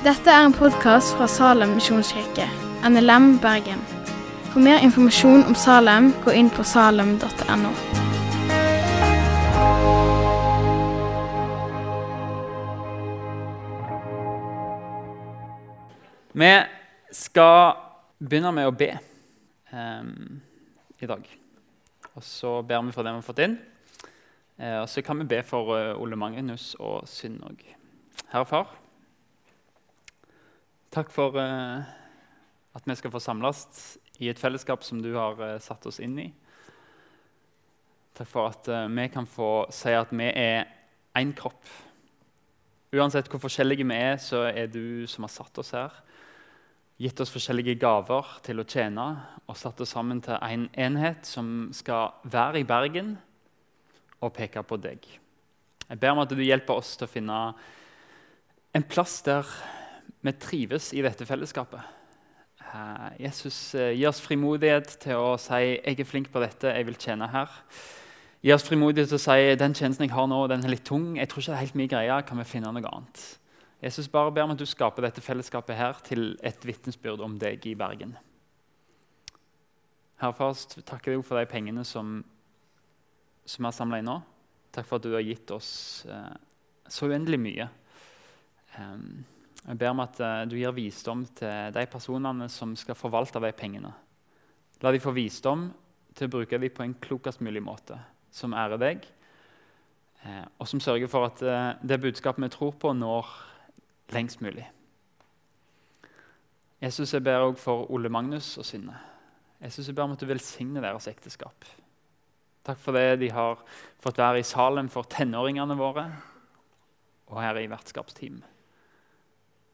Dette er en podkast fra Salem misjonskirke, NLM Bergen. For mer informasjon om Salem, gå inn på salem.no. Vi skal begynne med å be um, i dag. Og så ber vi for det vi har fått inn. Eh, og så kan vi be for eh, Ole Magnus og Synnøg. Herre Far, takk for uh, at vi skal få samles i et fellesskap som du har uh, satt oss inn i. Takk for at uh, vi kan få si at vi er én kropp. Uansett hvor forskjellige vi er, så er du som har satt oss her gitt oss forskjellige gaver til å tjene og satt oss sammen til en enhet som skal være i Bergen og peke på deg. Jeg ber om at du hjelper oss til å finne en plass der vi trives i dette fellesskapet. Eh, Jesus, eh, gi oss frimodighet til å si 'jeg er flink på dette, jeg vil tjene her'. Gi oss frimodighet til å si 'den tjenesten jeg har nå, den er litt tung'. jeg tror ikke det er helt min greie, kan vi finne noe annet? Jesus bare ber om at du skaper dette fellesskapet her til et vitnesbyrd om deg i Bergen. Herre først takker jeg for de pengene som, som er samla inn nå. Takk for at du har gitt oss eh, så uendelig mye. Um, jeg ber om at uh, du gir visdom til de personene som skal forvalte de pengene. La de få visdom til å bruke dem på en klokest mulig måte, som ærer deg, eh, og som sørger for at uh, det budskapet vi tror på, når lengst mulig. Jesus, jeg ber også for Ole Magnus og Synne. Jesus, jeg ber om at du velsigner deres ekteskap. Takk for det de har fått være i Salem for tenåringene våre og her i vertskapsteam.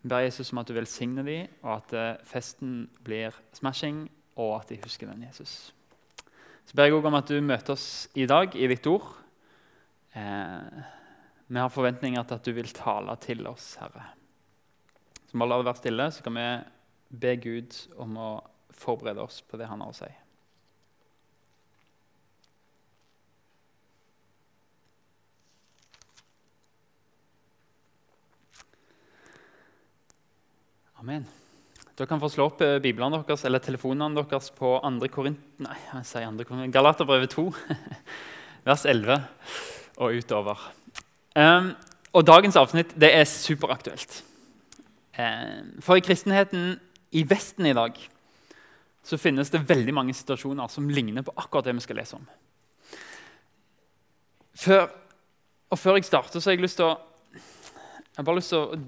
Ber Jesus om at du velsigner dem, og at eh, festen blir smashing, og at de husker den Jesus. Så ber jeg også om at du møter oss i dag i ditt ord. Eh, vi har forventninger til at du vil tale til oss, Herre. Så bare la det være stille, så kan vi be Gud om å forberede oss på det han har å si. Amen. Dere kan få slå opp eh, biblene deres eller telefonene deres på 2. Korint... Nei, jeg sier 2. Korint... Galaterbrevet 2, vers 11 og utover. Um, og dagens avsnitt det er superaktuelt. Um, for i kristenheten i Vesten i dag så finnes det veldig mange situasjoner som ligner på akkurat det vi skal lese om. Før, og før jeg starter, så har jeg lyst til å jeg bare lyst til å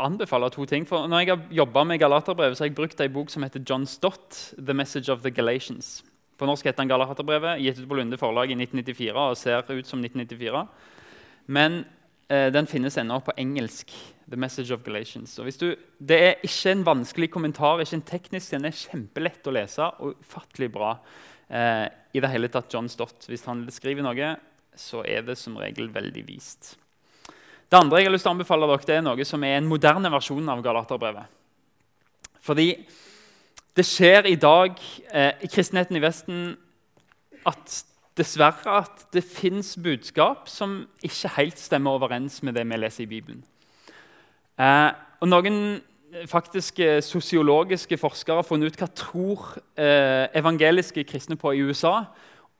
anbefale to ting. For når jeg har jobba med Galaterbrevet, så har jeg brukt ei bok som heter John Stott, 'The Message of the Galatians'. På norsk heter den Galaterbrevet, gitt ut på Lunde forlag i 1994 og ser ut som 1994. Men eh, den finnes ennå på engelsk. The Message of Galatians. Du, det er ikke en vanskelig kommentar, ikke en teknisk, den er kjempelett å lese og ufattelig bra. Eh, i det hele tatt John Stott. Hvis han skriver noe, så er det som regel veldig vist. Det andre jeg har lyst til å anbefale dere, det er noe som er en moderne versjon av Galaterbrevet. Fordi det skjer i dag eh, i kristenheten i Vesten at dessverre at det fins budskap som ikke helt stemmer overens med det vi leser i Bibelen. Eh, og Noen eh, faktisk sosiologiske forskere har funnet ut hva tror eh, evangeliske kristne på i USA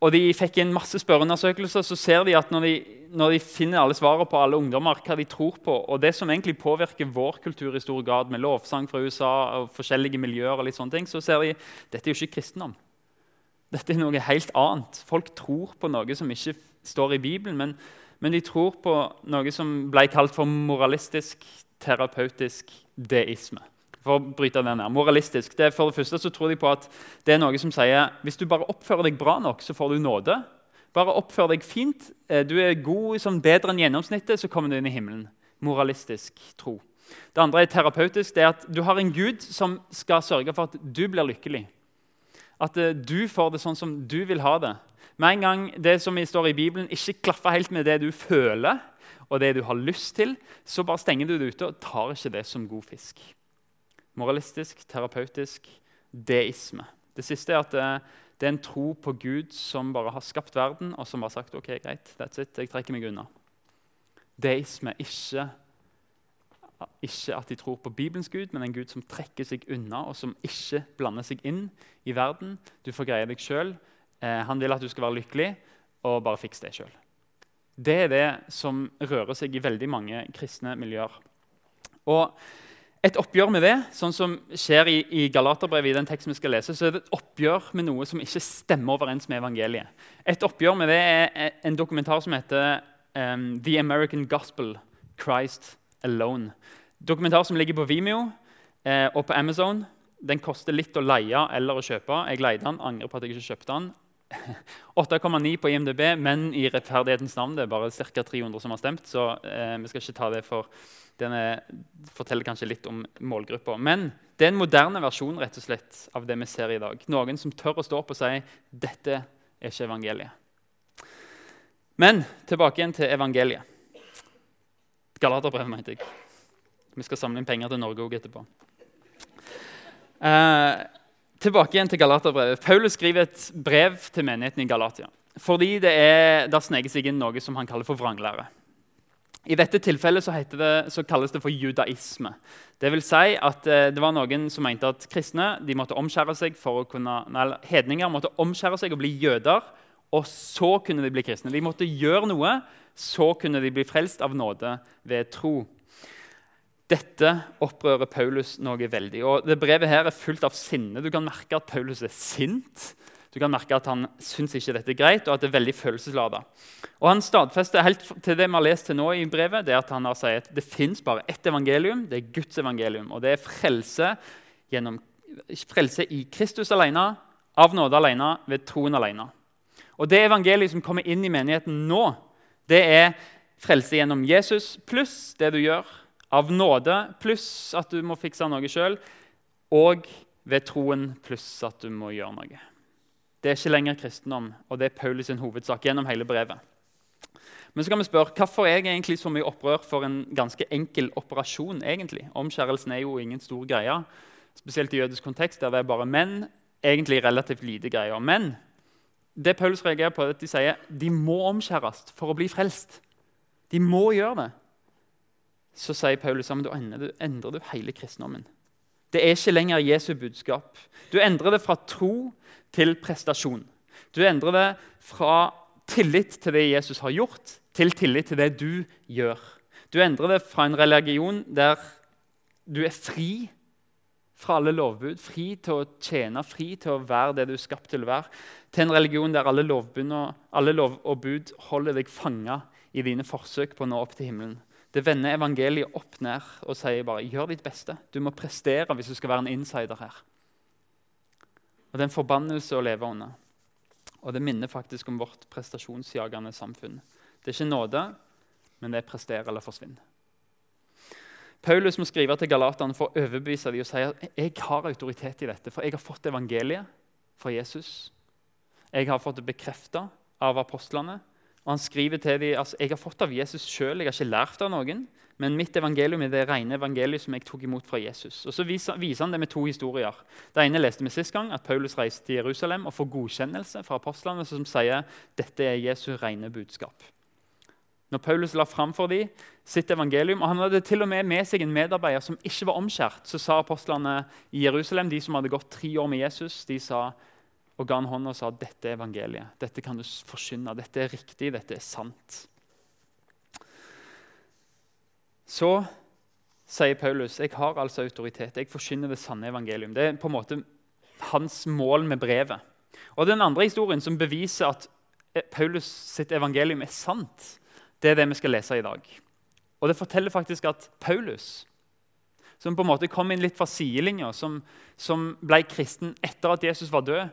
og de fikk en masse spørreundersøkelser, så ser de at når de, når de finner alle svarene på alle ungdommer, hva de tror på, og det som egentlig påvirker vår kultur i stor grad, med lovsang fra USA og forskjellige miljøer, og litt sånne ting, så ser de dette er jo ikke kristendom. Dette er noe helt annet. Folk tror på noe som ikke står i Bibelen, men, men de tror på noe som ble kalt for moralistisk, terapeutisk deisme for å bryte den her. Moralistisk. Det er for det første så tror de på at det er noe som sier hvis du bare oppfører deg bra nok, så får du nåde. Bare oppfør deg fint. Eh, du er god, sånn, bedre enn gjennomsnittet, så kommer du inn i himmelen. Moralistisk tro. Det andre er terapeutisk. det er at Du har en gud som skal sørge for at du blir lykkelig. At eh, du får det sånn som du vil ha det. Med en gang det som står i Bibelen, ikke klaffer helt med det du føler, og det du har lyst til, så bare stenger du det ute og tar ikke det som god fisk. Moralistisk, terapeutisk, deisme. Det siste er at det, det, er en tro på Gud som bare har skapt verden, og som har sagt ok, greit, that's it, jeg trekker meg unna. Deisme, ikke ikke at de tror på Bibelens Gud, men en Gud som trekker seg unna, og som ikke blander seg inn i verden. Du får greie deg sjøl. Eh, han vil at du skal være lykkelig, og bare fiks det sjøl. Det er det som rører seg i veldig mange kristne miljøer. Og et oppgjør med det, sånn som skjer i, i Galaterbrevet, i den teksten vi skal lese, så er det et oppgjør med noe som ikke stemmer overens med evangeliet. Et oppgjør med det er en dokumentar som heter um, The American Gospel Christ Alone. Dokumentar som ligger på Vimeo eh, og på Amazon. Den koster litt å leie eller å kjøpe. Jeg leide den, angrer på at jeg ikke kjøpte den. 8,9 på IMDb, men i rettferdighetens navn det er bare ca. 300 som har stemt. så eh, vi skal ikke ta det for Den forteller kanskje litt om målgruppa. Men det er en moderne versjon rett og slett, av det vi ser i dag. Noen som tør å stå opp og si dette er ikke evangeliet. Men tilbake igjen til evangeliet. Galaterbrevet, mente jeg. Vi skal samle inn penger til Norge òg etterpå. Eh, tilbake igjen til Galaterbrevet. Paulus skriver et brev til menigheten i Galatia. Fordi det er, der sneker seg inn noe som han kaller for vranglære. I dette tilfellet så, det, så, kalles det for judaisme. Det vil si at eh, det var noen som mente at kristne måtte omskjære seg for å kunne, eller hedninger måtte omskjære seg og bli jøder, og så kunne de bli kristne. De måtte gjøre noe, så kunne de bli frelst av nåde ved tro. Dette opprører Paulus noe veldig. Og det Brevet her er fullt av sinne. Du kan merke at Paulus er sint. Du kan merke at Han syns ikke dette er greit, og at det er veldig følelseslada. Og Han stadfester helt til det vi har lest til nå i brevet, det at han har sagt at det fins bare ett evangelium. Det er Guds evangelium. Og det er frelse, gjennom, frelse i Kristus alene, av nåde alene, ved troen alene. Og Det evangeliet som kommer inn i menigheten nå, det er frelse gjennom Jesus pluss det du gjør av nåde pluss at du må fikse noe sjøl, og ved troen pluss at du må gjøre noe. Det er ikke lenger kristendom, og det er Paulus' sin hovedsak gjennom hele brevet. Men så kan vi spørre, hvorfor er jeg egentlig så mye opprør for en ganske enkel operasjon? egentlig? Omskjærelsen er jo ingen stor greie, spesielt i jødisk kontekst, der det er bare menn. egentlig relativt lite greier. Men det Paulus reagerer på, er at de sier de må omskjæres for å bli frelst. De må gjøre det så sier Paulus at da endrer, du hele kristendommen. Det er ikke lenger Jesu budskap. Du endrer det fra tro til prestasjon. Du endrer det fra tillit til det Jesus har gjort, til tillit til det du gjør. Du endrer det fra en religion der du er fri fra alle lovbud, fri til å tjene, fri til å være det du er skapt til å være, til en religion der alle, alle lov og bud holder deg fanga i dine forsøk på å nå opp til himmelen. Det vender evangeliet opp ned og sier bare gjør ditt beste. Du må prestere hvis du skal være en insider her. Og Det er en forbannelse å leve under. Og det minner faktisk om vårt prestasjonsjagende samfunn. Det er ikke nåde, men det er prestere eller forsvinn. Paulus må skrive til galaterne for å overbevise dem og si at jeg har autoritet i dette, for jeg har fått evangeliet fra Jesus. Jeg har fått det bekrefta av apostlene. Og Han skriver til dem altså, jeg har fått av Jesus sjøl, jeg har ikke lært av noen. Men mitt evangelium er det rene evangeliet som jeg tok imot fra Jesus. Og så viser, viser han det med to historier. Det ene leste vi sist gang, at Paulus reiste til Jerusalem og får godkjennelse fra apostlene som sier dette er Jesu rene budskap. Når Paulus la fram for dem sitt evangelium, og Han hadde til og med med seg en medarbeider som ikke var omskjært, så sa apostlene i Jerusalem, de som hadde gått tre år med Jesus, de sa og ga han hånda og sa dette er evangeliet. Dette kan du forkynne. Dette er riktig. Dette er sant. Så sier Paulus jeg har altså autoritet. Jeg forkynner det sanne evangelium. Det er på en måte hans mål med brevet. Og Den andre historien som beviser at Paulus sitt evangelium er sant, det er det vi skal lese i dag. Og Det forteller faktisk at Paulus, som på en måte kom inn litt fra sidelinja, som, som ble kristen etter at Jesus var død,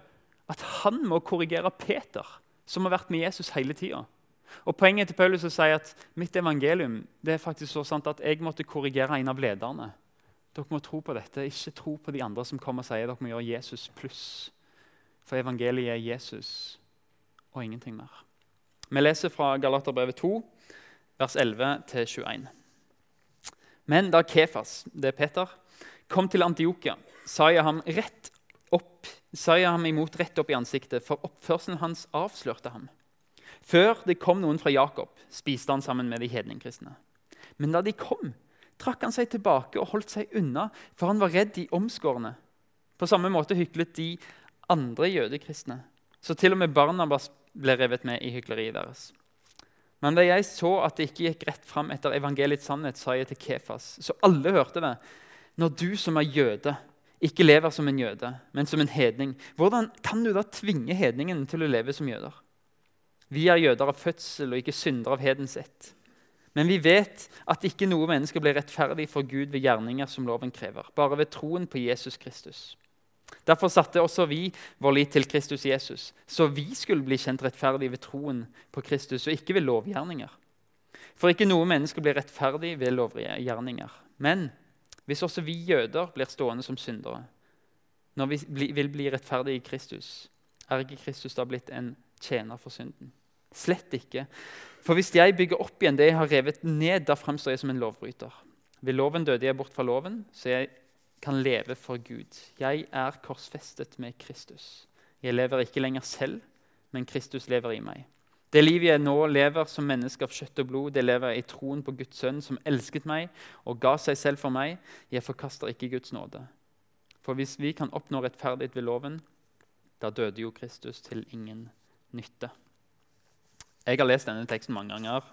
at han må korrigere Peter, som har vært med Jesus hele tida. Og Poenget til Paulus er å si at mitt evangelium det er faktisk så sant at jeg måtte korrigere en av lederne. Dere må tro på dette, ikke tro på de andre som kommer og sier dere må gjøre Jesus pluss. For evangeliet er Jesus og ingenting mer. Vi leser fra Galaterbrevet 2, vers 11-21. Men da Kefas, det er Peter, kom til Antiokia, sa jeg ham rett opp, sa jeg ham imot rett opp i ansiktet, for oppførselen hans avslørte ham. Før det kom noen fra Jakob, spiste han sammen med de hedningkristne. Men da de kom, trakk han seg tilbake og holdt seg unna, for han var redd de omskårne. På samme måte hyklet de andre jødekristne, så til og med Barnabas ble revet med i hykleriet deres. Men da jeg så at det ikke gikk rett fram etter evangeliets sannhet, sa jeg til Kefas, så alle hørte det. Når du som er jøde, ikke lever som en jøde, men som en hedning, hvordan kan du da tvinge hedningen til å leve som jøder? Vi er jøder av fødsel og ikke syndere av hedens ett. Men vi vet at ikke noe menneske blir rettferdig for Gud ved gjerninger som loven krever, bare ved troen på Jesus Kristus. Derfor satte også vi vår lit til Kristus Jesus, så vi skulle bli kjent rettferdig ved troen på Kristus og ikke ved lovgjerninger. For ikke noe menneske blir rettferdig ved lovgjerninger. Men hvis også vi jøder blir stående som syndere når vi vil bli rettferdige i Kristus, er ikke Kristus da blitt en tjener for synden? Slett ikke. For hvis jeg bygger opp igjen det jeg har revet ned, da fremstår jeg som en lovbryter. Ved loven døde jeg bort fra loven, så jeg kan leve for Gud. Jeg er korsfestet med Kristus. Jeg lever ikke lenger selv, men Kristus lever i meg. Det livet jeg nå lever som menneske av kjøtt og blod, det lever jeg i troen på Guds sønn, som elsket meg og ga seg selv for meg. Jeg forkaster ikke Guds nåde. For hvis vi kan oppnå rettferdighet ved loven, da døde jo Kristus til ingen nytte. Jeg har lest denne teksten mange ganger.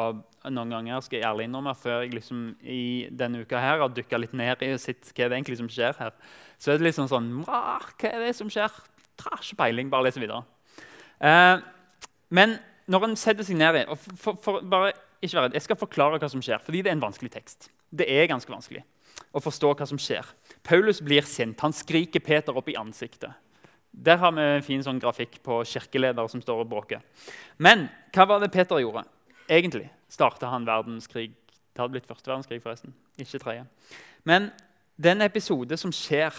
Og noen ganger skal jeg ærlig innrømme, før jeg liksom i denne uka her har dykka litt ned i og sett hva det egentlig som skjer her, så er det liksom sånn Hva er det som skjer? Har ikke peiling. Bare lese videre. Eh, men når en setter seg ned i og for, for, bare, ikke være, Jeg skal forklare hva som skjer, fordi det er en vanskelig tekst. Det er ganske vanskelig å forstå hva som skjer. Paulus blir sint. Han skriker Peter opp i ansiktet. Der har vi en fin sånn grafikk på kirkeledere som står og bråker. Men hva var det Peter gjorde? Egentlig starta han verdenskrig. Det hadde blitt første verdenskrig, forresten. Ikke tredje. Men den episode som skjer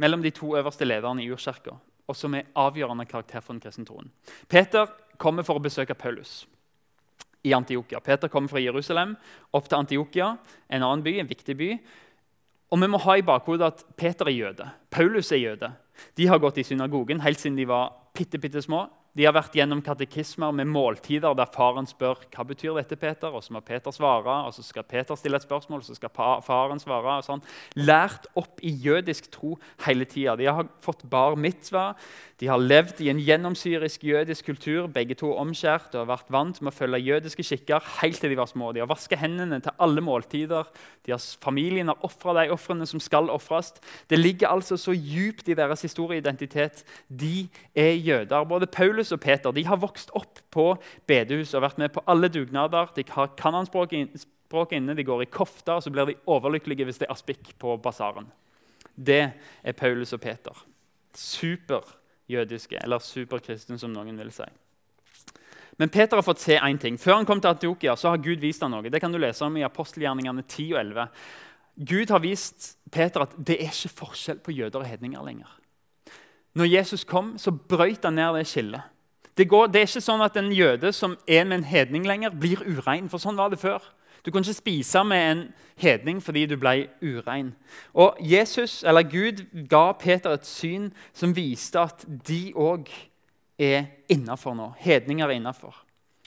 mellom de to øverste lederne i urkirka, og som er avgjørende karakter for den kristne troen Peter kommer for å besøke Paulus i Antiokia. Peter kommer fra Jerusalem opp til Antiokia, en annen by, en viktig by. Og vi må ha i bakhodet at Peter er jøde. Paulus er jøde. De har gått i synagogen helt siden de var bitte, små. De har vært gjennom katekismer med måltider der faren spør hva betyr dette Peter, og så må Peter svare, og så skal Peter stille et spørsmål, og så skal faren svare. og sånn. Lært opp i jødisk tro hele tida. De har fått bar mitzva. de har levd i en gjennomsyrisk jødisk kultur. Begge to omskjært og har vært vant med å følge jødiske skikker helt til de var små. De har vasket hendene til alle måltider. De har, familien har ofra de ofrene som skal ofres. Det ligger altså så djupt i deres historieidentitet. De er jøder. Både Paulus og Peter de har vokst opp på bedehus og vært med på alle dugnader. De har kanonspråket inne, de går i kofta, og så blir de overlykkelige hvis det er aspikk på basaren. Det er Paulus og Peter. Super jødiske, eller superkristne, som noen vil si. Men Peter har fått se én ting. Før han kom til Antiokia, så har Gud vist ham noe. Det kan du lese om i apostelgjerningene 10 og 11. Gud har vist Peter at det er ikke forskjell på jøder og hedninger lenger. Når Jesus kom, så brøyt han ned det skillet. Det, går, det, er ikke sånn at en jøde som er med en hedning lenger, blir urein. For sånn var det før. Du kunne ikke spise med en hedning fordi du ble urein. Og Jesus, eller Gud ga Peter et syn som viste at de òg er innafor nå. Hedninger er innafor.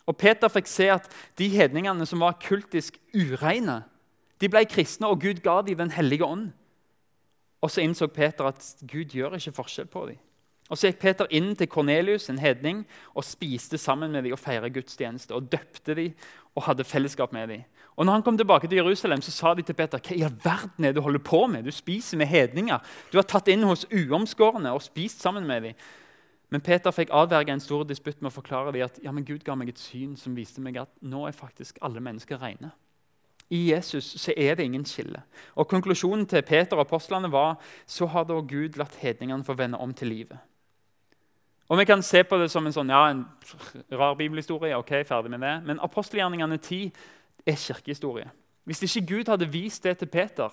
Og Peter fikk se at de hedningene som var kultisk ureine, de ble kristne, og Gud ga dem Den hellige ånd. Og så innså Peter at Gud gjør ikke forskjell på dem. Og Så gikk Peter inn til Kornelius, en hedning, og spiste sammen med dem og feiret gudstjeneste. Og døpte dem og hadde fellesskap med dem. Og når han kom tilbake til Jerusalem, så sa de til Peter hva i all verden er det du holder på med? Du spiser med hedninger. Du har tatt inn hos uomskårne og spist sammen med dem. Men Peter fikk avverge en stor disputt med å forklare dem at ja, men Gud ga meg et syn som viste meg at nå er faktisk alle mennesker rene. I Jesus så er det ingen skille. Og Konklusjonen til Peter og apostlene var så har da Gud latt hedningene få vende om til livet. Og Vi kan se på det som en sånn, ja, en rar bibelhistorie. ok, ferdig med det. Men apostelgjerningene 10 er kirkehistorie. Hvis ikke Gud hadde vist det til Peter,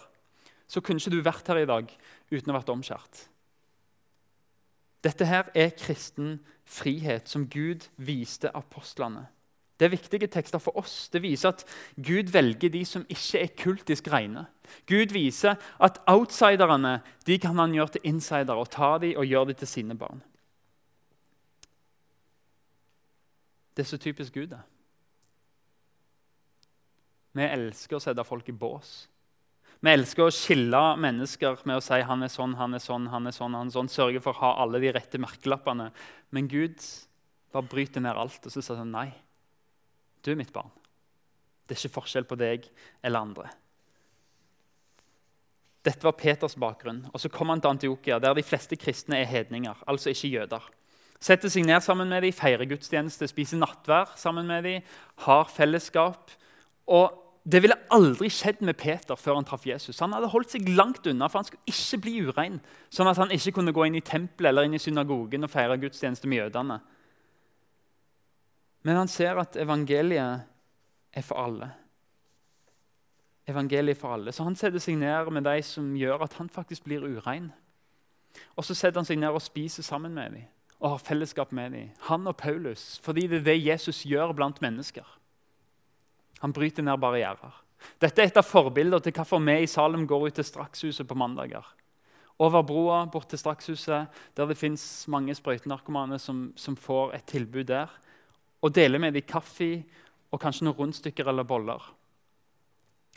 så kunne ikke du vært her i dag uten å ha vært omskjært. Dette her er kristen frihet som Gud viste apostlene. Det er viktige tekster for oss. Det viser at Gud velger de som ikke er kultisk rene. Gud viser at outsiderne de kan han gjøre til insidere og ta dem og gjøre dem til sine barn. Det er så typisk Gud. det. Vi elsker å sette folk i bås. Vi elsker å skille mennesker med å si han er sånn, han er sånn, han er sånn. han er sånn, Sørge for å ha alle de rette merkelappene. Men Gud bare bryter ned alt og så sier han nei. Du er mitt barn. Det er ikke forskjell på deg eller andre. Dette var Peters bakgrunn. Og Så kom han til Antiokia, der de fleste kristne er hedninger, altså ikke jøder. Setter seg ned sammen med dem, feirer gudstjeneste, spiser nattvær sammen med dem, har fellesskap. Og Det ville aldri skjedd med Peter før han traff Jesus. Han hadde holdt seg langt unna, for han skulle ikke bli urein. Sånn at han ikke kunne gå inn i tempelet eller inn i synagogen og feire gudstjeneste med jødene. Men han ser at evangeliet er for alle. Evangeliet for alle. Så han setter seg ned med de som gjør at han faktisk blir urein. Og så setter han seg ned og spiser sammen med dem og har fellesskap med dem. Han og Paulus, fordi det er det Jesus gjør blant mennesker. Han bryter ned barrierer. Dette er et av forbildene til hvorfor vi i Salem går ut til Strakshuset på mandager. Over broa bort til Strakshuset, der det fins mange sprøytenarkomane som, som, får et tilbud der. Og deler med dem kaffe og kanskje noen rundstykker eller boller.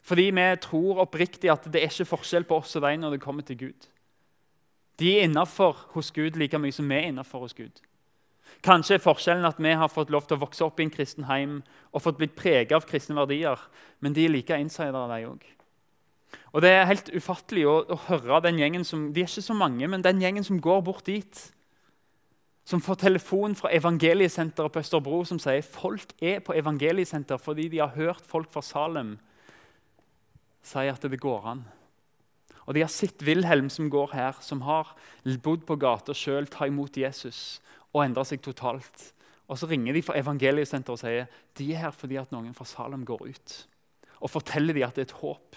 Fordi vi tror oppriktig at det er ikke forskjell på oss og deg når det kommer til Gud. De er innafor hos Gud like mye som vi er innafor hos Gud. Kanskje er forskjellen at vi har fått lov til å vokse opp i en kristen heim og fått blitt preget av kristne verdier, men de er like insidere, de òg. Og Det er helt ufattelig å, å, høre den gjengen som De er ikke så mange, men den gjengen som går bort dit, som får telefon fra evangeliesenteret på Østerbro som sier folk er på evangeliesenter fordi de har hørt folk fra Salem si at det går an. Og De har sett Wilhelm som går her, som har bodd på gata sjøl, ta imot Jesus og endre seg totalt. Og Så ringer de fra evangeliesenteret og sier de er her fordi at noen fra Salem går ut. Og forteller de at det er et håp.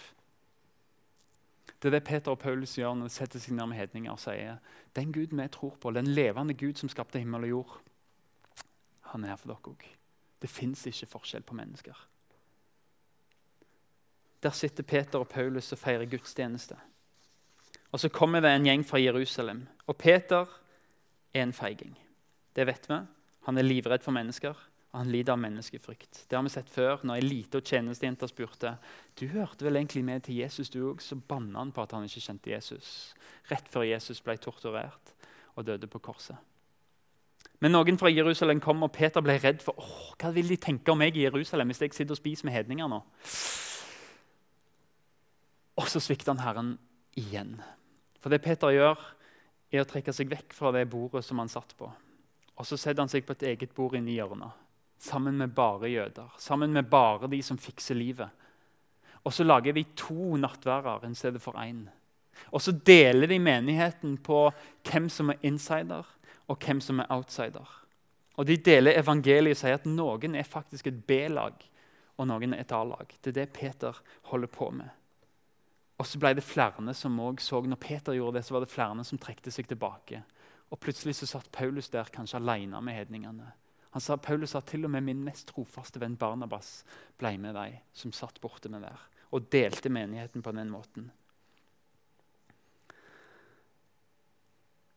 Det er det Peter og Paulus gjør når de setter seg ned hedninger og sier den Gud vi tror på, den levende Gud som skapte himmel og jord, han er her for dere òg. Det fins ikke forskjell på mennesker. Der sitter Peter og Paulus og feirer gudstjeneste. Og Så kommer det en gjeng fra Jerusalem. Og Peter er en feiging. Det vet vi. Han er livredd for mennesker, og han lider av menneskefrykt. Det har vi sett før når ei lita tjenestejente spurte du hørte vel egentlig med til Jesus, du òg. Så banna han på at han ikke kjente Jesus. Rett før Jesus ble torturert og døde på korset. Men noen fra Jerusalem kom, og Peter ble redd for Åh, hva vil de tenke om meg i Jerusalem hvis jeg sitter og spiser med hedninger nå. Og så svikter han Herren igjen. For det Peter gjør, er å trekke seg vekk fra det bordet som han satt på. Og Så setter han seg på et eget bord inni hjørnet, sammen med bare jøder. Sammen med bare de som fikser livet. Og så lager de to nattværer i stedet for én. Og så deler de menigheten på hvem som er insider, og hvem som er outsider. Og De deler evangeliet og sier at noen er faktisk et B-lag, og noen er et A-lag. Det er det Peter holder på med. Og så ble det flere som også så Når Peter gjorde det, så var det flere som trekte seg tilbake. Og Plutselig så satt Paulus der kanskje alene med hedningene. Han sa, Paulus sa til og med min mest trofaste venn Barnabas ble med deg, som satt borte med der, og delte menigheten på den måten.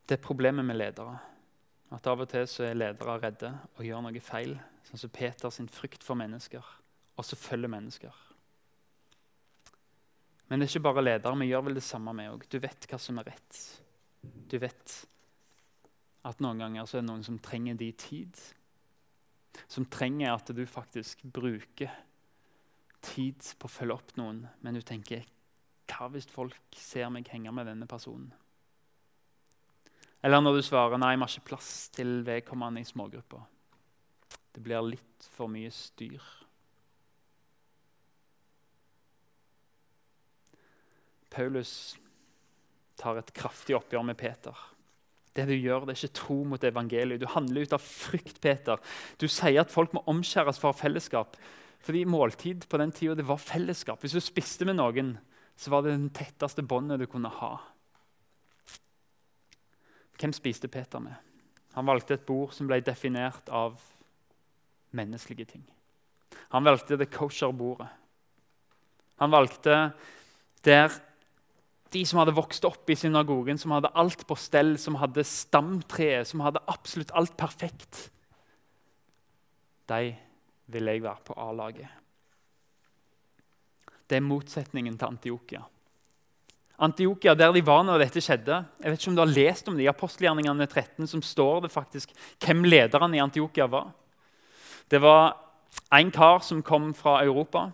Det er problemet med ledere. At Av og til så er ledere redde og gjør noe feil. Sånn som sin frykt for mennesker, og så følger mennesker. Men det er ikke bare ledere. Vi gjør vel det samme, vi òg. Du vet hva som er rett. Du vet at noen ganger så er det noen som trenger de tid. Som trenger at du faktisk bruker tid på å følge opp noen, men du tenker Hva hvis folk ser meg henge med denne personen? Eller når du svarer nei, vi har ikke plass til vedkommende i smågrupper. Det blir litt for mye styr. Paulus tar et kraftig oppgjør med Peter. Det du gjør, det er ikke tro mot evangeliet. Du handler ut av frykt. Peter. Du sier at folk må omskjæres for fellesskap. Fordi måltid på den tida var fellesskap. Hvis du spiste med noen, så var det den tetteste båndet du kunne ha. Hvem spiste Peter med? Han valgte et bord som ble definert av menneskelige ting. Han valgte det kosher-bordet. Han valgte der de som hadde vokst opp i synagogen, som hadde alt på stell, som hadde stamtreet, som hadde absolutt alt perfekt, de ville jeg være på A-laget. Det er motsetningen til Antiokia. Antiokia, der de var når dette skjedde. Jeg vet ikke om du har lest om det i apostelgjerningene 13, som står det faktisk hvem lederne i Antiokia var. Det var en kar som kom fra Europa.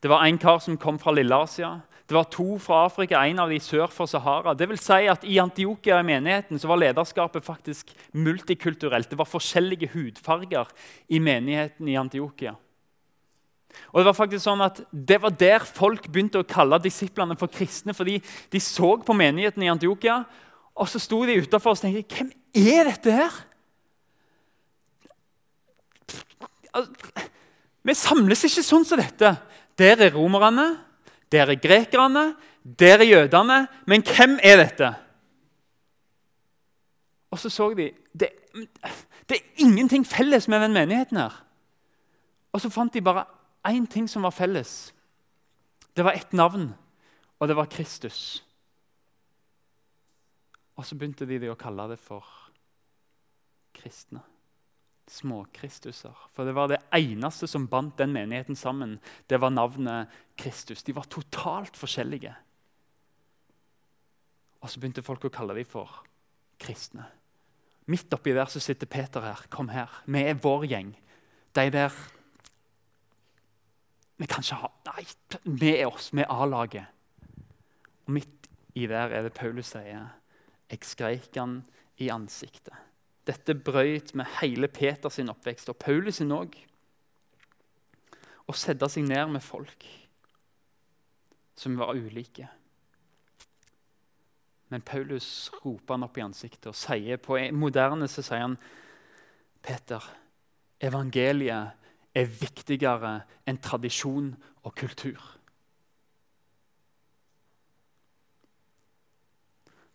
Det var en kar som kom fra Lille-Asia. Det var to fra Afrika, en av de sør for Sahara. Det vil si at I Antiokia i menigheten så var lederskapet faktisk multikulturelt. Det var forskjellige hudfarger i menigheten i Antiokia. Og Det var faktisk sånn at det var der folk begynte å kalle disiplene for kristne. fordi de så på menigheten i Antiokia, og så sto de utafor og tenkte Hvem er dette her? Vi samles ikke sånn som dette. Der er romerne, der er grekerne, der er jødene. Men hvem er dette? Og så så de det, det er ingenting felles med den menigheten her. Og så fant de bare én ting som var felles. Det var ett navn, og det var Kristus. Og så begynte de å kalle det for kristne. Småkristuser. For det var det eneste som bandt den menigheten sammen. Det var navnet Kristus. De var totalt forskjellige. Og så begynte folk å kalle dem for kristne. Midt oppi der så sitter Peter her. Kom her. Vi er vår gjeng. De der vi kan ikke ha Nei, vi er oss. Vi er A-laget. Og midt i der er det Paulus sier. Jeg skreik han i ansiktet. Dette brøyt med hele Peters oppvekst, og Paulus sin òg. Å sette seg ned med folk som var ulike. Men Paulus roper han opp i ansiktet og sier på moderne så sier han Peter, evangeliet er viktigere enn tradisjon og kultur.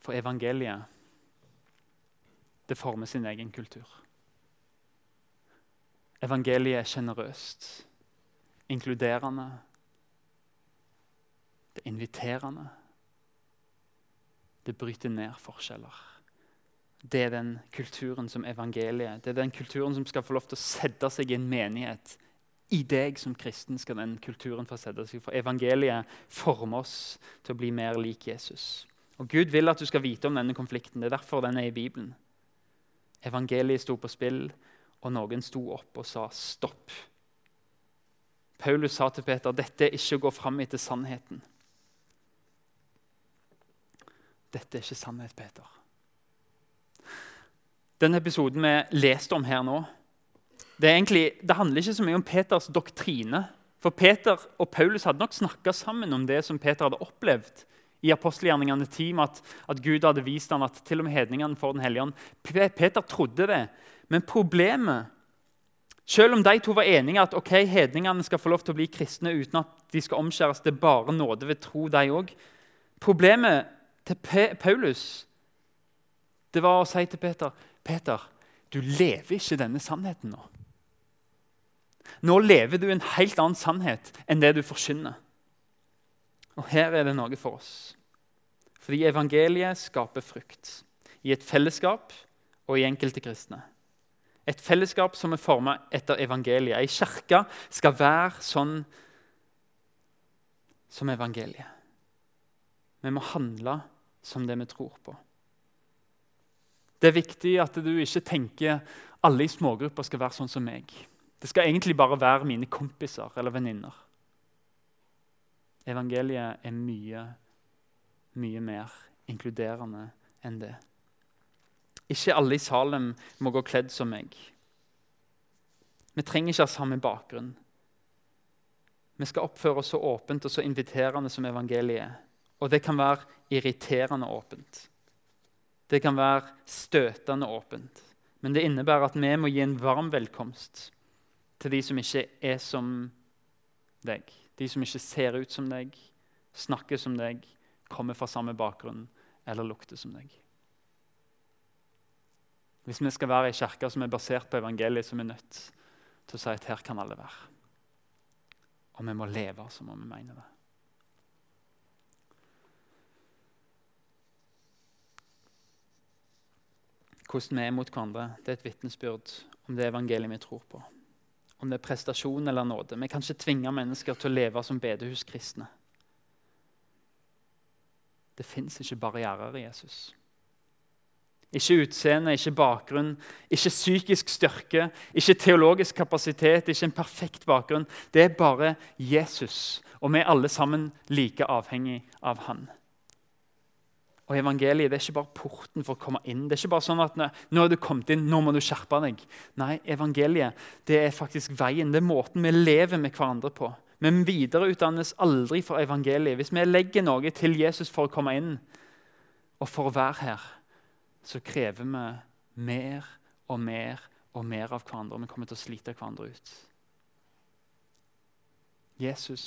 For evangeliet det former sin egen kultur. Evangeliet er sjenerøst, inkluderende, det er inviterende. Det bryter ned forskjeller. Det er den kulturen som evangeliet Det er den kulturen som skal få lov til å sette seg i en menighet. I deg som kristen skal den kulturen få sette seg. For evangeliet former oss til å bli mer lik Jesus. Og Gud vil at du skal vite om denne konflikten. Det er derfor den er i Bibelen. Evangeliet sto på spill, og noen sto opp og sa stopp. Paulus sa til Peter dette er ikke å gå fram etter sannheten. Dette er ikke sannhet, Peter. Den episoden vi leste om her nå, det, egentlig, det, handler ikke så mye om Peters doktrine. For Peter og Paulus hadde nok snakka sammen om det som Peter hadde opplevd i apostelgjerningene 10, at, at Gud hadde vist ham at til og med hedningene får Den hellige ånd. Peter trodde det. Men problemet Selv om de to var enige at ok, hedningene skal få lov til å bli kristne uten at de skal omskjæres, det er bare nåde ved tro, de òg Problemet til Paulus det var å si til Peter Peter, du lever ikke denne sannheten nå. Nå lever du en helt annen sannhet enn det du forkynner. Og her er det noe for oss. Fordi evangeliet skaper frukt i et fellesskap og i enkelte kristne. Et fellesskap som er forma etter evangeliet. Ei kirke skal være sånn som evangeliet. Vi må handle som det vi tror på. Det er viktig at du ikke tenker alle i smågrupper skal være sånn som meg. Det skal egentlig bare være mine kompiser eller venninner. Evangeliet er mye, mye mer inkluderende enn det. Ikke alle i Salem må gå kledd som meg. Vi trenger ikke ha samme bakgrunn. Vi skal oppføre oss så åpent og så inviterende som evangeliet. Og det kan være irriterende åpent. Det kan være støtende åpent. Men det innebærer at vi må gi en varm velkomst til de som ikke er som deg. De som ikke ser ut som deg, snakker som deg, kommer fra samme bakgrunn eller lukter som deg. Hvis vi skal være ei kirke som er basert på evangeliet, så er nødt til å si at her kan alle være. Og vi må leve som om vi mener det. hvordan vi er mot hverandre, det er et vitnesbyrd om det evangeliet vi tror på. Om det er prestasjon eller nåde. Vi kan ikke tvinge mennesker til å leve som bedehuskristne. Det fins ikke barrierer i Jesus. Ikke utseende, ikke bakgrunn, ikke psykisk styrke, ikke teologisk kapasitet, ikke en perfekt bakgrunn. Det er bare Jesus, og vi er alle sammen like avhengig av han. Og Evangeliet det er ikke bare porten for å komme inn. Det er ikke bare sånn at nå har du kommet inn, nå må du skjerpe deg. Nei, evangeliet det er faktisk veien. Det er måten vi lever med hverandre på. Vi videreutdannes aldri for evangeliet. Hvis vi legger noe til Jesus for å komme inn og for å være her, så krever vi mer og mer og mer av hverandre. Vi kommer til å slite hverandre ut. Jesus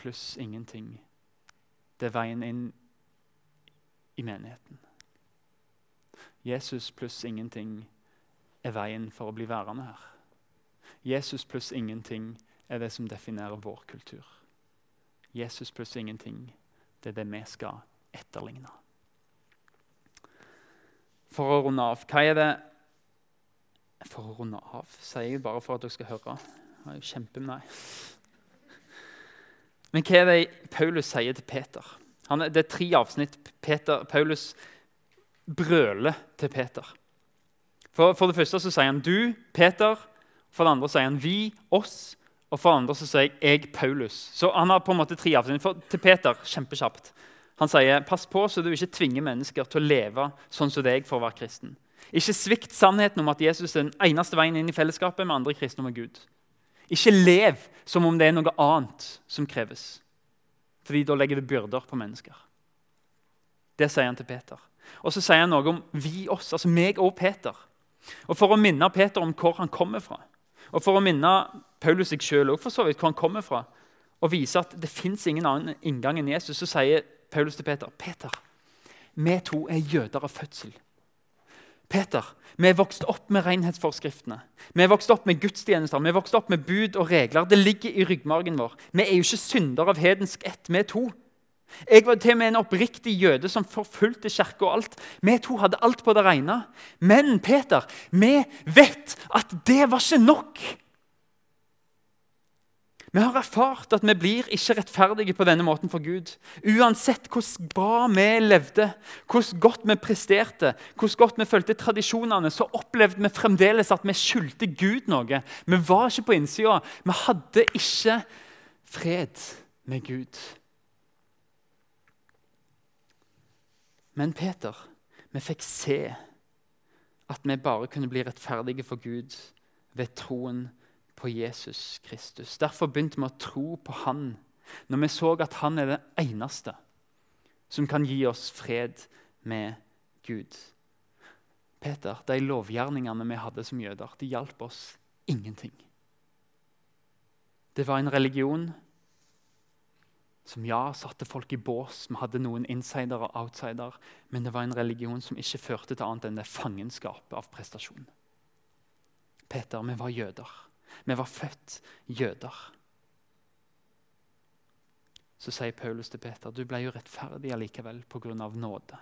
pluss ingenting. Det er veien inn i menigheten. Jesus pluss ingenting er veien for å bli værende her. Jesus pluss ingenting er det som definerer vår kultur. Jesus pluss ingenting, det er det vi skal etterligne. For å runde av Hva er det For å runde av, sier jeg bare for at dere skal høre. Det er jo kjempe, nei. Men hva er det Paulus sier til Peter? Han, det er tre avsnitt Peter, Paulus brøler til Peter. For, for, det første så sier han 'du, Peter'. For det andre sier han 'vi', 'oss'. Og for det andre så sier jeg 'jeg, Paulus'. Så han har på en måte tre avsnitt. For, til Peter kjempekjapt. Han sier 'pass på så du ikke tvinger mennesker til å leve sånn som deg for å være kristen'. Ikke svikt sannheten om at Jesus er den eneste veien inn i fellesskapet med andre kristne og med Gud. Ikke lev som om det er noe annet som kreves fordi da legger det byrder på mennesker. Det sier han til Peter. Og så sier han noe om vi oss, altså meg og Peter. Og For å minne Peter om hvor han kommer fra, og for å minne Paulus seg sjøl hvor han kommer fra, og vise at det fins ingen annen inngang enn Jesus, så sier Paulus til Peter Peter, vi to er jøder av fødsel. Peter, vi er vokst opp med renhetsforskriftene. Vi er vokst opp med gudstjenester, vi er vokst opp med bud og regler. Det ligger i ryggmargen vår. Vi er jo ikke syndere av hedensk ett, vi er to. Jeg var til og med en oppriktig jøde som forfulgte kirka og alt. Vi to hadde alt på det rene. Men Peter, vi vet at det var ikke nok. Vi har erfart at vi blir ikke rettferdige på denne måten for Gud. Uansett hvordan bra vi levde, hvordan godt vi presterte, hvordan godt vi fulgte tradisjonene, så opplevde vi fremdeles at vi skyldte Gud noe. Vi var ikke på innsida. Vi hadde ikke fred med Gud. Men Peter, vi fikk se at vi bare kunne bli rettferdige for Gud ved troen på på Jesus Kristus. Derfor begynte vi å tro på han når vi så at han er det eneste som kan gi oss fred med Gud. Peter, De lovgjerningene vi hadde som jøder, de hjalp oss ingenting. Det var en religion som ja, satte folk i bås. Vi hadde noen insider og outsider. Men det var en religion som ikke førte til annet enn det fangenskapet av prestasjon. Peter, vi var jøder. Vi var født jøder. Så sier Paulus til Peter du ble jo rettferdig allikevel pga. nåde.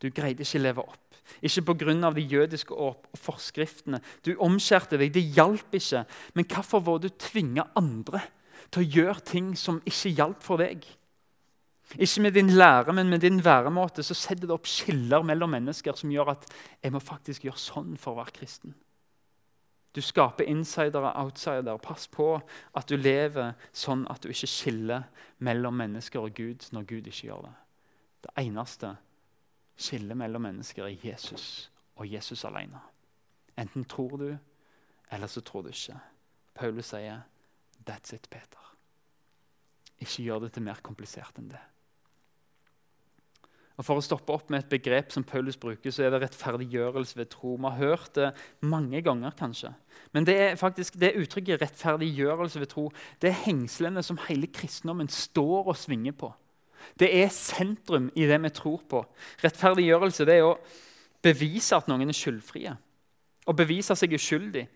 Du greide ikke å leve opp. Ikke pga. de jødiske forskriftene. Du omskjærte deg, det hjalp ikke. Men hvorfor var du tvinga andre til å gjøre ting som ikke hjalp for deg? Ikke med din lære, men med din væremåte så setter det opp skiller mellom mennesker som gjør at jeg må faktisk gjøre sånn for å være kristen. Du skaper insidere og outsidere. Pass på at du lever sånn at du ikke skiller mellom mennesker og Gud når Gud ikke gjør det. Det eneste skillet mellom mennesker er Jesus og Jesus alene. Enten tror du, eller så tror du ikke. Paulus sier, 'That's it, Peter'. Ikke gjør det til mer komplisert enn det. Og For å stoppe opp med et begrep som Paulus bruker, så er det rettferdiggjørelse ved tro. Vi har hørt det mange ganger, kanskje. Men det er faktisk det uttrykket rettferdiggjørelse ved tro, det er hengslene som hele kristendommen står og svinger på. Det er sentrum i det vi tror på. Rettferdiggjørelse det er å bevise at noen er skyldfrie. Å bevise seg uskyldig.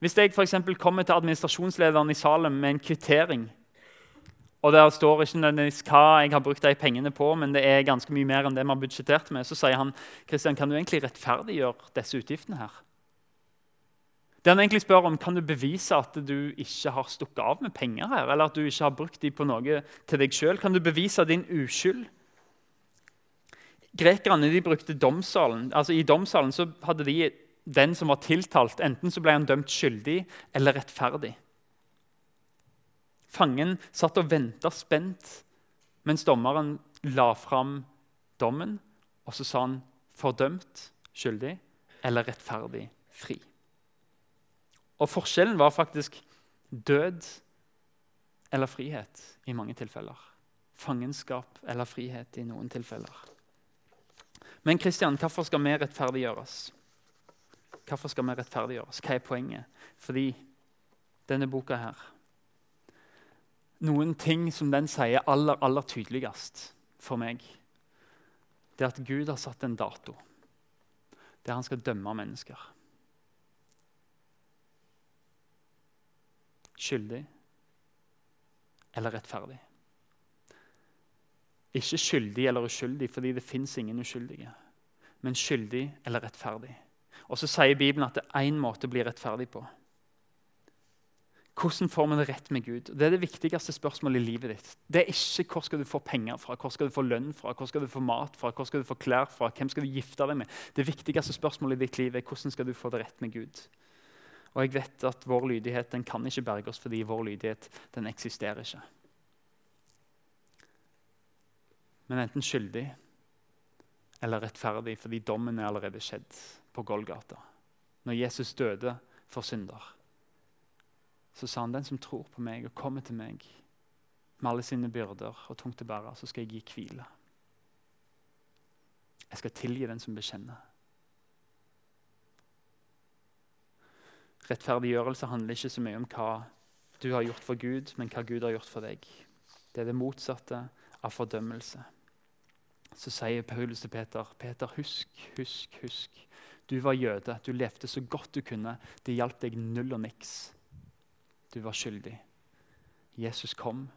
Hvis jeg for kommer til administrasjonslederen i Salem med en kvittering og Der står ikke nødvendigvis hva jeg har brukt de pengene på, men det er ganske mye mer enn det vi har budsjettert med. Så sier han Kristian, kan du egentlig rettferdiggjøre disse utgiftene her? Det han egentlig spør om, Kan du bevise at du ikke har stukket av med penger her? Eller at du ikke har brukt dem på noe til deg sjøl? Kan du bevise din uskyld? Grekerne de brukte domsalen. Altså I domsalen så hadde de den som var tiltalt, enten så ble han dømt skyldig eller rettferdig. Fangen satt og venta spent mens dommeren la fram dommen, og så sa han 'fordømt skyldig' eller 'rettferdig fri'. Og Forskjellen var faktisk død eller frihet i mange tilfeller. Fangenskap eller frihet i noen tilfeller. Men Kristian, hvorfor skal vi rettferdiggjøres? Hvorfor skal vi rettferdiggjøres? Hva er poenget? Fordi denne boka her Noen ting som den sier aller, aller tydeligst for meg, det er at Gud har satt en dato der han skal dømme mennesker. Skyldig eller rettferdig. Ikke skyldig eller uskyldig, fordi det fins ingen uskyldige. Men skyldig eller rettferdig. Og så sier Bibelen at det er én måte å bli rettferdig på. Hvordan får vi det rett med Gud? Det er det viktigste spørsmålet i livet ditt. Det er ikke hvor skal du få penger fra, hvor skal du få lønn fra, hvor skal du få mat fra, hvor skal du få klær fra, hvem skal du gifte deg med. Det viktigste spørsmålet i ditt liv er hvordan skal du få det rett med Gud. Og jeg vet at Vår lydighet den kan ikke berge oss fordi vår lydighet den eksisterer ikke. Men enten skyldig eller rettferdig fordi dommen er allerede skjedd på Golgata. Når Jesus døde for synder så sa han den som tror på meg og kommer til meg med alle sine byrder og tungt å bære, så skal jeg gi hvile. Jeg skal tilgi den som bekjenner. Rettferdiggjørelse handler ikke så mye om hva du har gjort for Gud, men hva Gud har gjort for deg. Det er det motsatte av fordømmelse. Så sier Paulus til Peter, Peter, husk, husk, husk. Du var jøde, du levde så godt du kunne. Det hjalp deg null og niks. Du var skyldig. Jesus kom,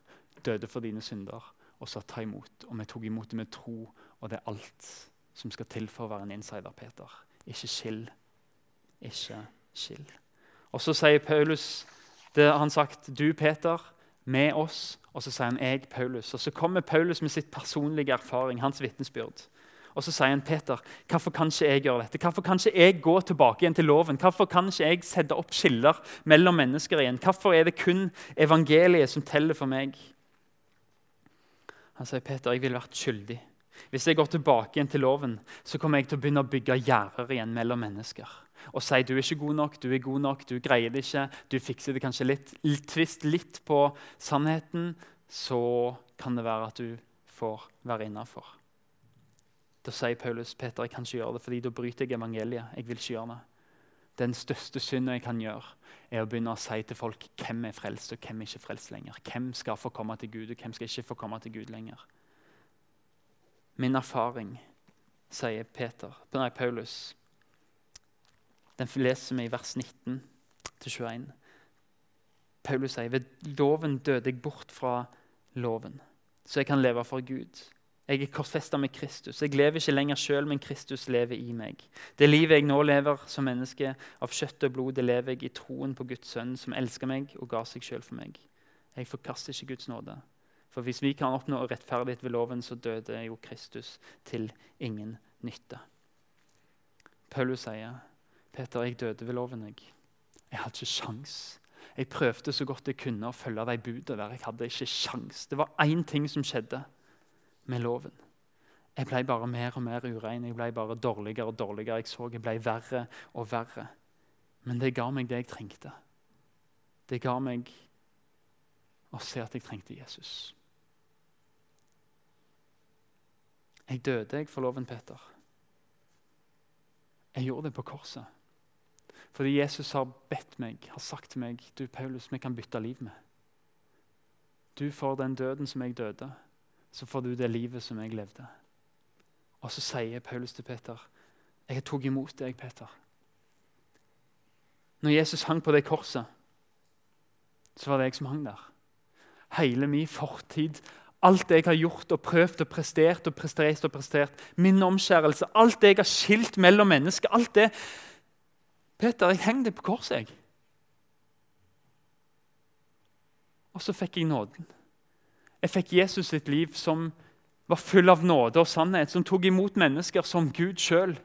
døde for dine synder, og sa ta imot. Og vi tok imot det med tro, og det er alt som skal til for å være en insider, Peter. Ikke skill. Ikke skill. Og så sier Paulus det han sagt, du Peter, med oss. Og så sier han jeg, Paulus. Og så kommer Paulus med sitt personlige erfaring, hans vitnesbyrd. Og så sier han Peter, hvorfor kan ikke jeg gjøre dette? Hvorfor kan ikke jeg gå tilbake igjen til loven? Hvorfor kan ikke jeg sette opp skiller mellom mennesker igjen? Hvorfor er det kun evangeliet som teller for meg? Han sier, Peter, jeg ville vært skyldig. Hvis jeg går tilbake igjen til loven, så kommer jeg til å begynne å bygge gjerder igjen mellom mennesker. Og si du er ikke god nok, du er god nok, du greier det ikke, du fikser det kanskje litt. Tvist litt på sannheten, så kan det være at du får være innafor. Da sier Paulus Peter, jeg kan ikke gjøre det, fordi da bryter jeg evangeliet. Jeg vil ikke gjøre det. Den største synden jeg kan gjøre, er å begynne å si til folk hvem er frelst og hvem er ikke frelst lenger. Hvem skal få komme til Gud, og hvem skal ikke få komme til Gud lenger. Min erfaring, sier Peter, nei, Paulus, den leser vi i vers 19 21. Paulus sier ved loven døde jeg bort fra loven, så jeg kan leve for Gud. Jeg er korsfesta med Kristus. Jeg lever ikke lenger sjøl, men Kristus lever i meg. Det livet jeg nå lever som menneske av kjøtt og blod, det lever jeg i troen på Guds sønn, som elsker meg og ga seg sjøl for meg. Jeg forkaster ikke Guds nåde. For hvis vi kan oppnå rettferdighet ved loven, så døde jo Kristus til ingen nytte. Paulus sier, 'Peter, jeg døde ved loven, jeg. Jeg hadde ikke sjans. Jeg prøvde så godt jeg kunne å følge de budene der. Jeg hadde ikke sjans. Det var én ting som skjedde med loven. Jeg ble bare mer og mer urein. Jeg ble bare dårligere og dårligere. Jeg så jeg ble verre og verre. Men det ga meg det jeg trengte. Det ga meg å se at jeg trengte Jesus. Jeg døde jeg for loven, Peter. Jeg gjorde det på korset. Fordi Jesus har bedt meg, har sagt til meg du Paulus, vi kan bytte liv med. Du får den døden som jeg døde så får du det livet som jeg levde. Og så sier Paulus til Peter, 'Jeg tok imot deg, Peter.' Når Jesus hang på det korset, så var det jeg som hang der. Hele min fortid, alt jeg har gjort og prøvd og prestert og prestert, og prestert, min omskjærelse, alt det jeg har skilt mellom mennesker alt det, Peter, jeg henger det på korset, jeg. Og så fikk jeg nåden. Jeg fikk Jesus sitt liv som var full av nåde og sannhet, som tok imot mennesker som Gud sjøl.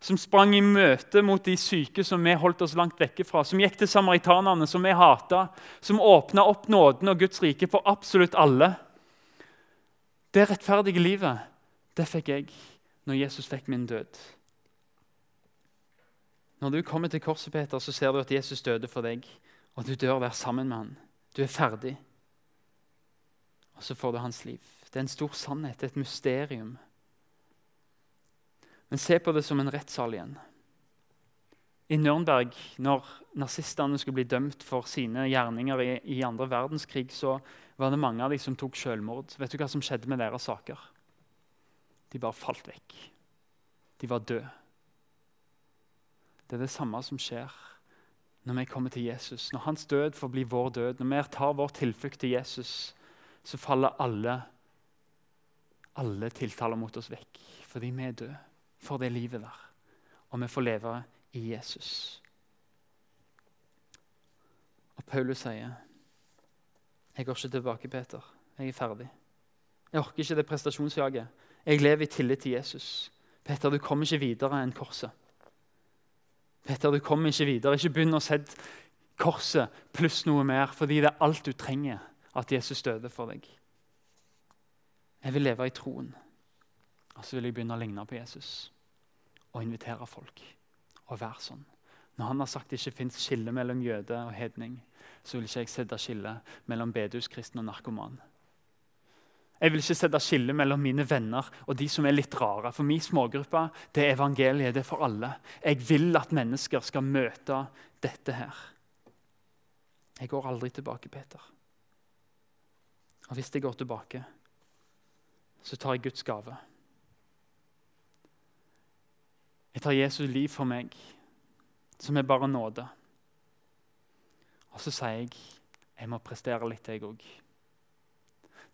Som sprang i møte mot de syke som vi holdt oss langt vekke fra. Som gikk til samaritanerne, som vi hata. Som åpna opp nåden og Guds rike for absolutt alle. Det rettferdige livet, det fikk jeg når Jesus fikk min død. Når du kommer til korset, Peter, så ser du at Jesus døde for deg, og du dør der sammen med han. Du er ferdig. Og så får du hans liv. Det er en stor sannhet, et mysterium. Men se på det som en rettssal igjen. I Nürnberg, når nazistene skulle bli dømt for sine gjerninger i, i andre verdenskrig, så var det mange av de som tok selvmord. Vet du hva som skjedde med deres saker? De bare falt vekk. De var døde. Det er det samme som skjer når vi kommer til Jesus. Når hans død får bli vår død, når vi tar vår tilflukt til Jesus, så faller alle, alle tiltaler mot oss vekk. Fordi vi er døde for det livet der. Og vi får leve i Jesus. Og Paulus sier, 'Jeg går ikke tilbake, Peter. Jeg er ferdig.' Jeg orker ikke det prestasjonsjaget. Jeg lever i tillit til Jesus. Peter, du kommer ikke videre enn korset. Peter, du kommer ikke videre. Ikke begynn å sette korset pluss noe mer, fordi det er alt du trenger at Jesus døde for deg. Jeg vil leve i troen. Og så vil jeg begynne å ligne på Jesus og invitere folk og være sånn. Når han har sagt det ikke fins skille mellom jøde og hedning, så vil ikke jeg sette skille mellom bedehuskristen og narkoman. Jeg vil ikke sette skille mellom mine venner og de som er litt rare. For min smågruppe det er evangeliet. Det er for alle. Jeg vil at mennesker skal møte dette her. Jeg går aldri tilbake, Peter. Og hvis jeg går tilbake, så tar jeg Guds gave. Jeg tar Jesus liv for meg, som er bare nåde. Og så sier jeg jeg må prestere litt, jeg òg.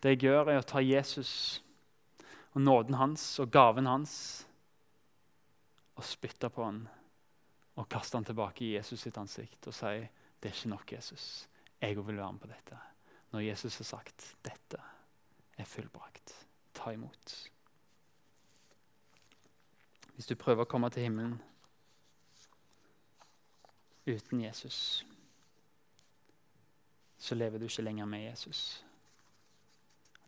Det jeg gjør, er å ta Jesus og nåden hans og gaven hans og spytte på han og kaste han tilbake i Jesus sitt ansikt og si det er ikke nok, Jesus. Jeg òg vil være med på dette. Når Jesus har sagt dette er fullbrakt, ta imot. Hvis du prøver å komme til himmelen uten Jesus, så lever du ikke lenger med Jesus.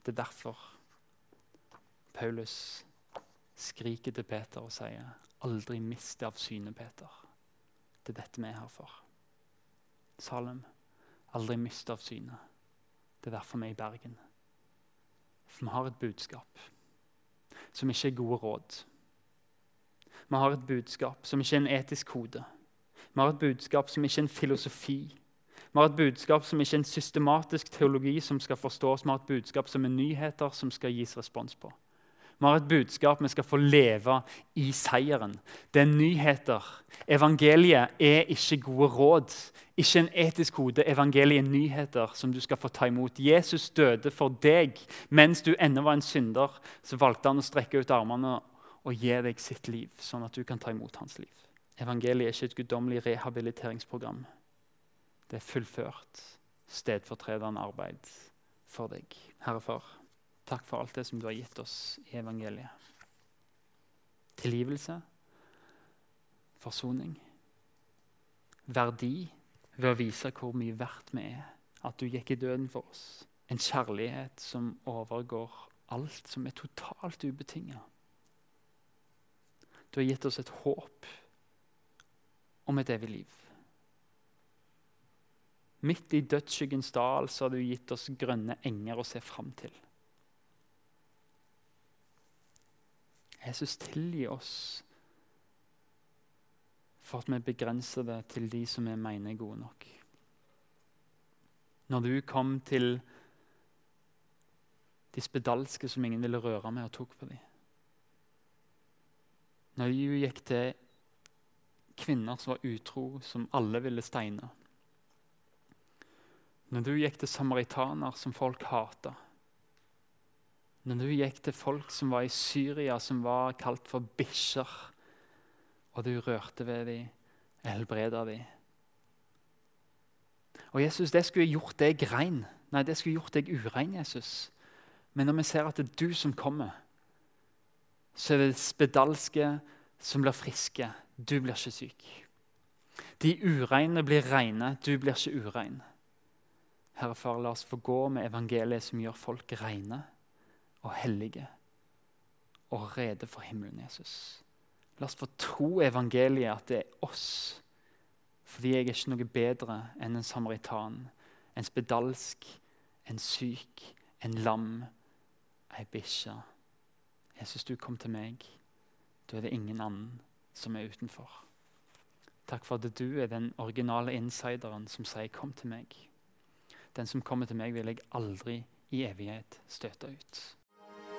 Det er derfor Paulus skriker til Peter og sier, 'Aldri mist av syne, Peter.' Det er dette vi er her for. Salem, aldri mist av syne. Det er derfor vi er i Bergen. For vi har et budskap som ikke er gode råd. Vi har et budskap som ikke er en etisk kode. Vi har et budskap som ikke er en filosofi. Vi har et budskap som ikke er en systematisk teologi som skal forstås. Vi har et budskap som er nyheter som skal gis respons på. Vi har et budskap vi skal få leve i seieren. Det er nyheter. Evangeliet er ikke gode råd, ikke en etisk kode. Evangeliet er nyheter som du skal få ta imot. Jesus døde for deg. Mens du ennå var en synder, så valgte han å strekke ut armene og gi deg sitt liv, sånn at du kan ta imot hans liv. Evangeliet er ikke et guddommelig rehabiliteringsprogram. Det er fullført, stedfortredende arbeid for deg. Herre Far, takk for alt det som du har gitt oss i evangeliet. Tilgivelse, forsoning, verdi ved å vise hvor mye verdt vi er. At du gikk i døden for oss. En kjærlighet som overgår alt, som er totalt ubetinga. Du har gitt oss et håp om et evig liv. Midt i dødsskyggens dal så har du gitt oss grønne enger å se fram til. Jesus, tilgi oss for at vi begrenser det til de som vi mener er gode nok. Når du kom til de spedalske som ingen ville røre med, og tok på dem. Når du gikk til kvinner som var utro, som alle ville steine. Når du gikk til samaritaner som folk hata. Når du gikk til folk som var i Syria, som var kalt for bikkjer, og du rørte ved dem, helbreda dem. Og Jesus, det skulle gjort deg rein. Nei, det skulle gjort deg urein, Jesus. Men når vi ser at det er du som kommer, så er det spedalske som blir friske. Du blir ikke syk. De ureine blir reine. Du blir ikke urein. Herre Far, la oss få gå med evangeliet som gjør folk reine og hellige og rede for himmelen, Jesus. La oss få tro evangeliet, at det er oss. Fordi jeg er ikke noe bedre enn en samaritan, en spedalsk, en syk, en lam, ei bikkje. Jesus, du kom til meg. Da er det ingen annen som er utenfor. Takk for at du er den originale insideren som sier 'kom til meg'. Den som kommer til meg, vil jeg aldri i evighet støte ut.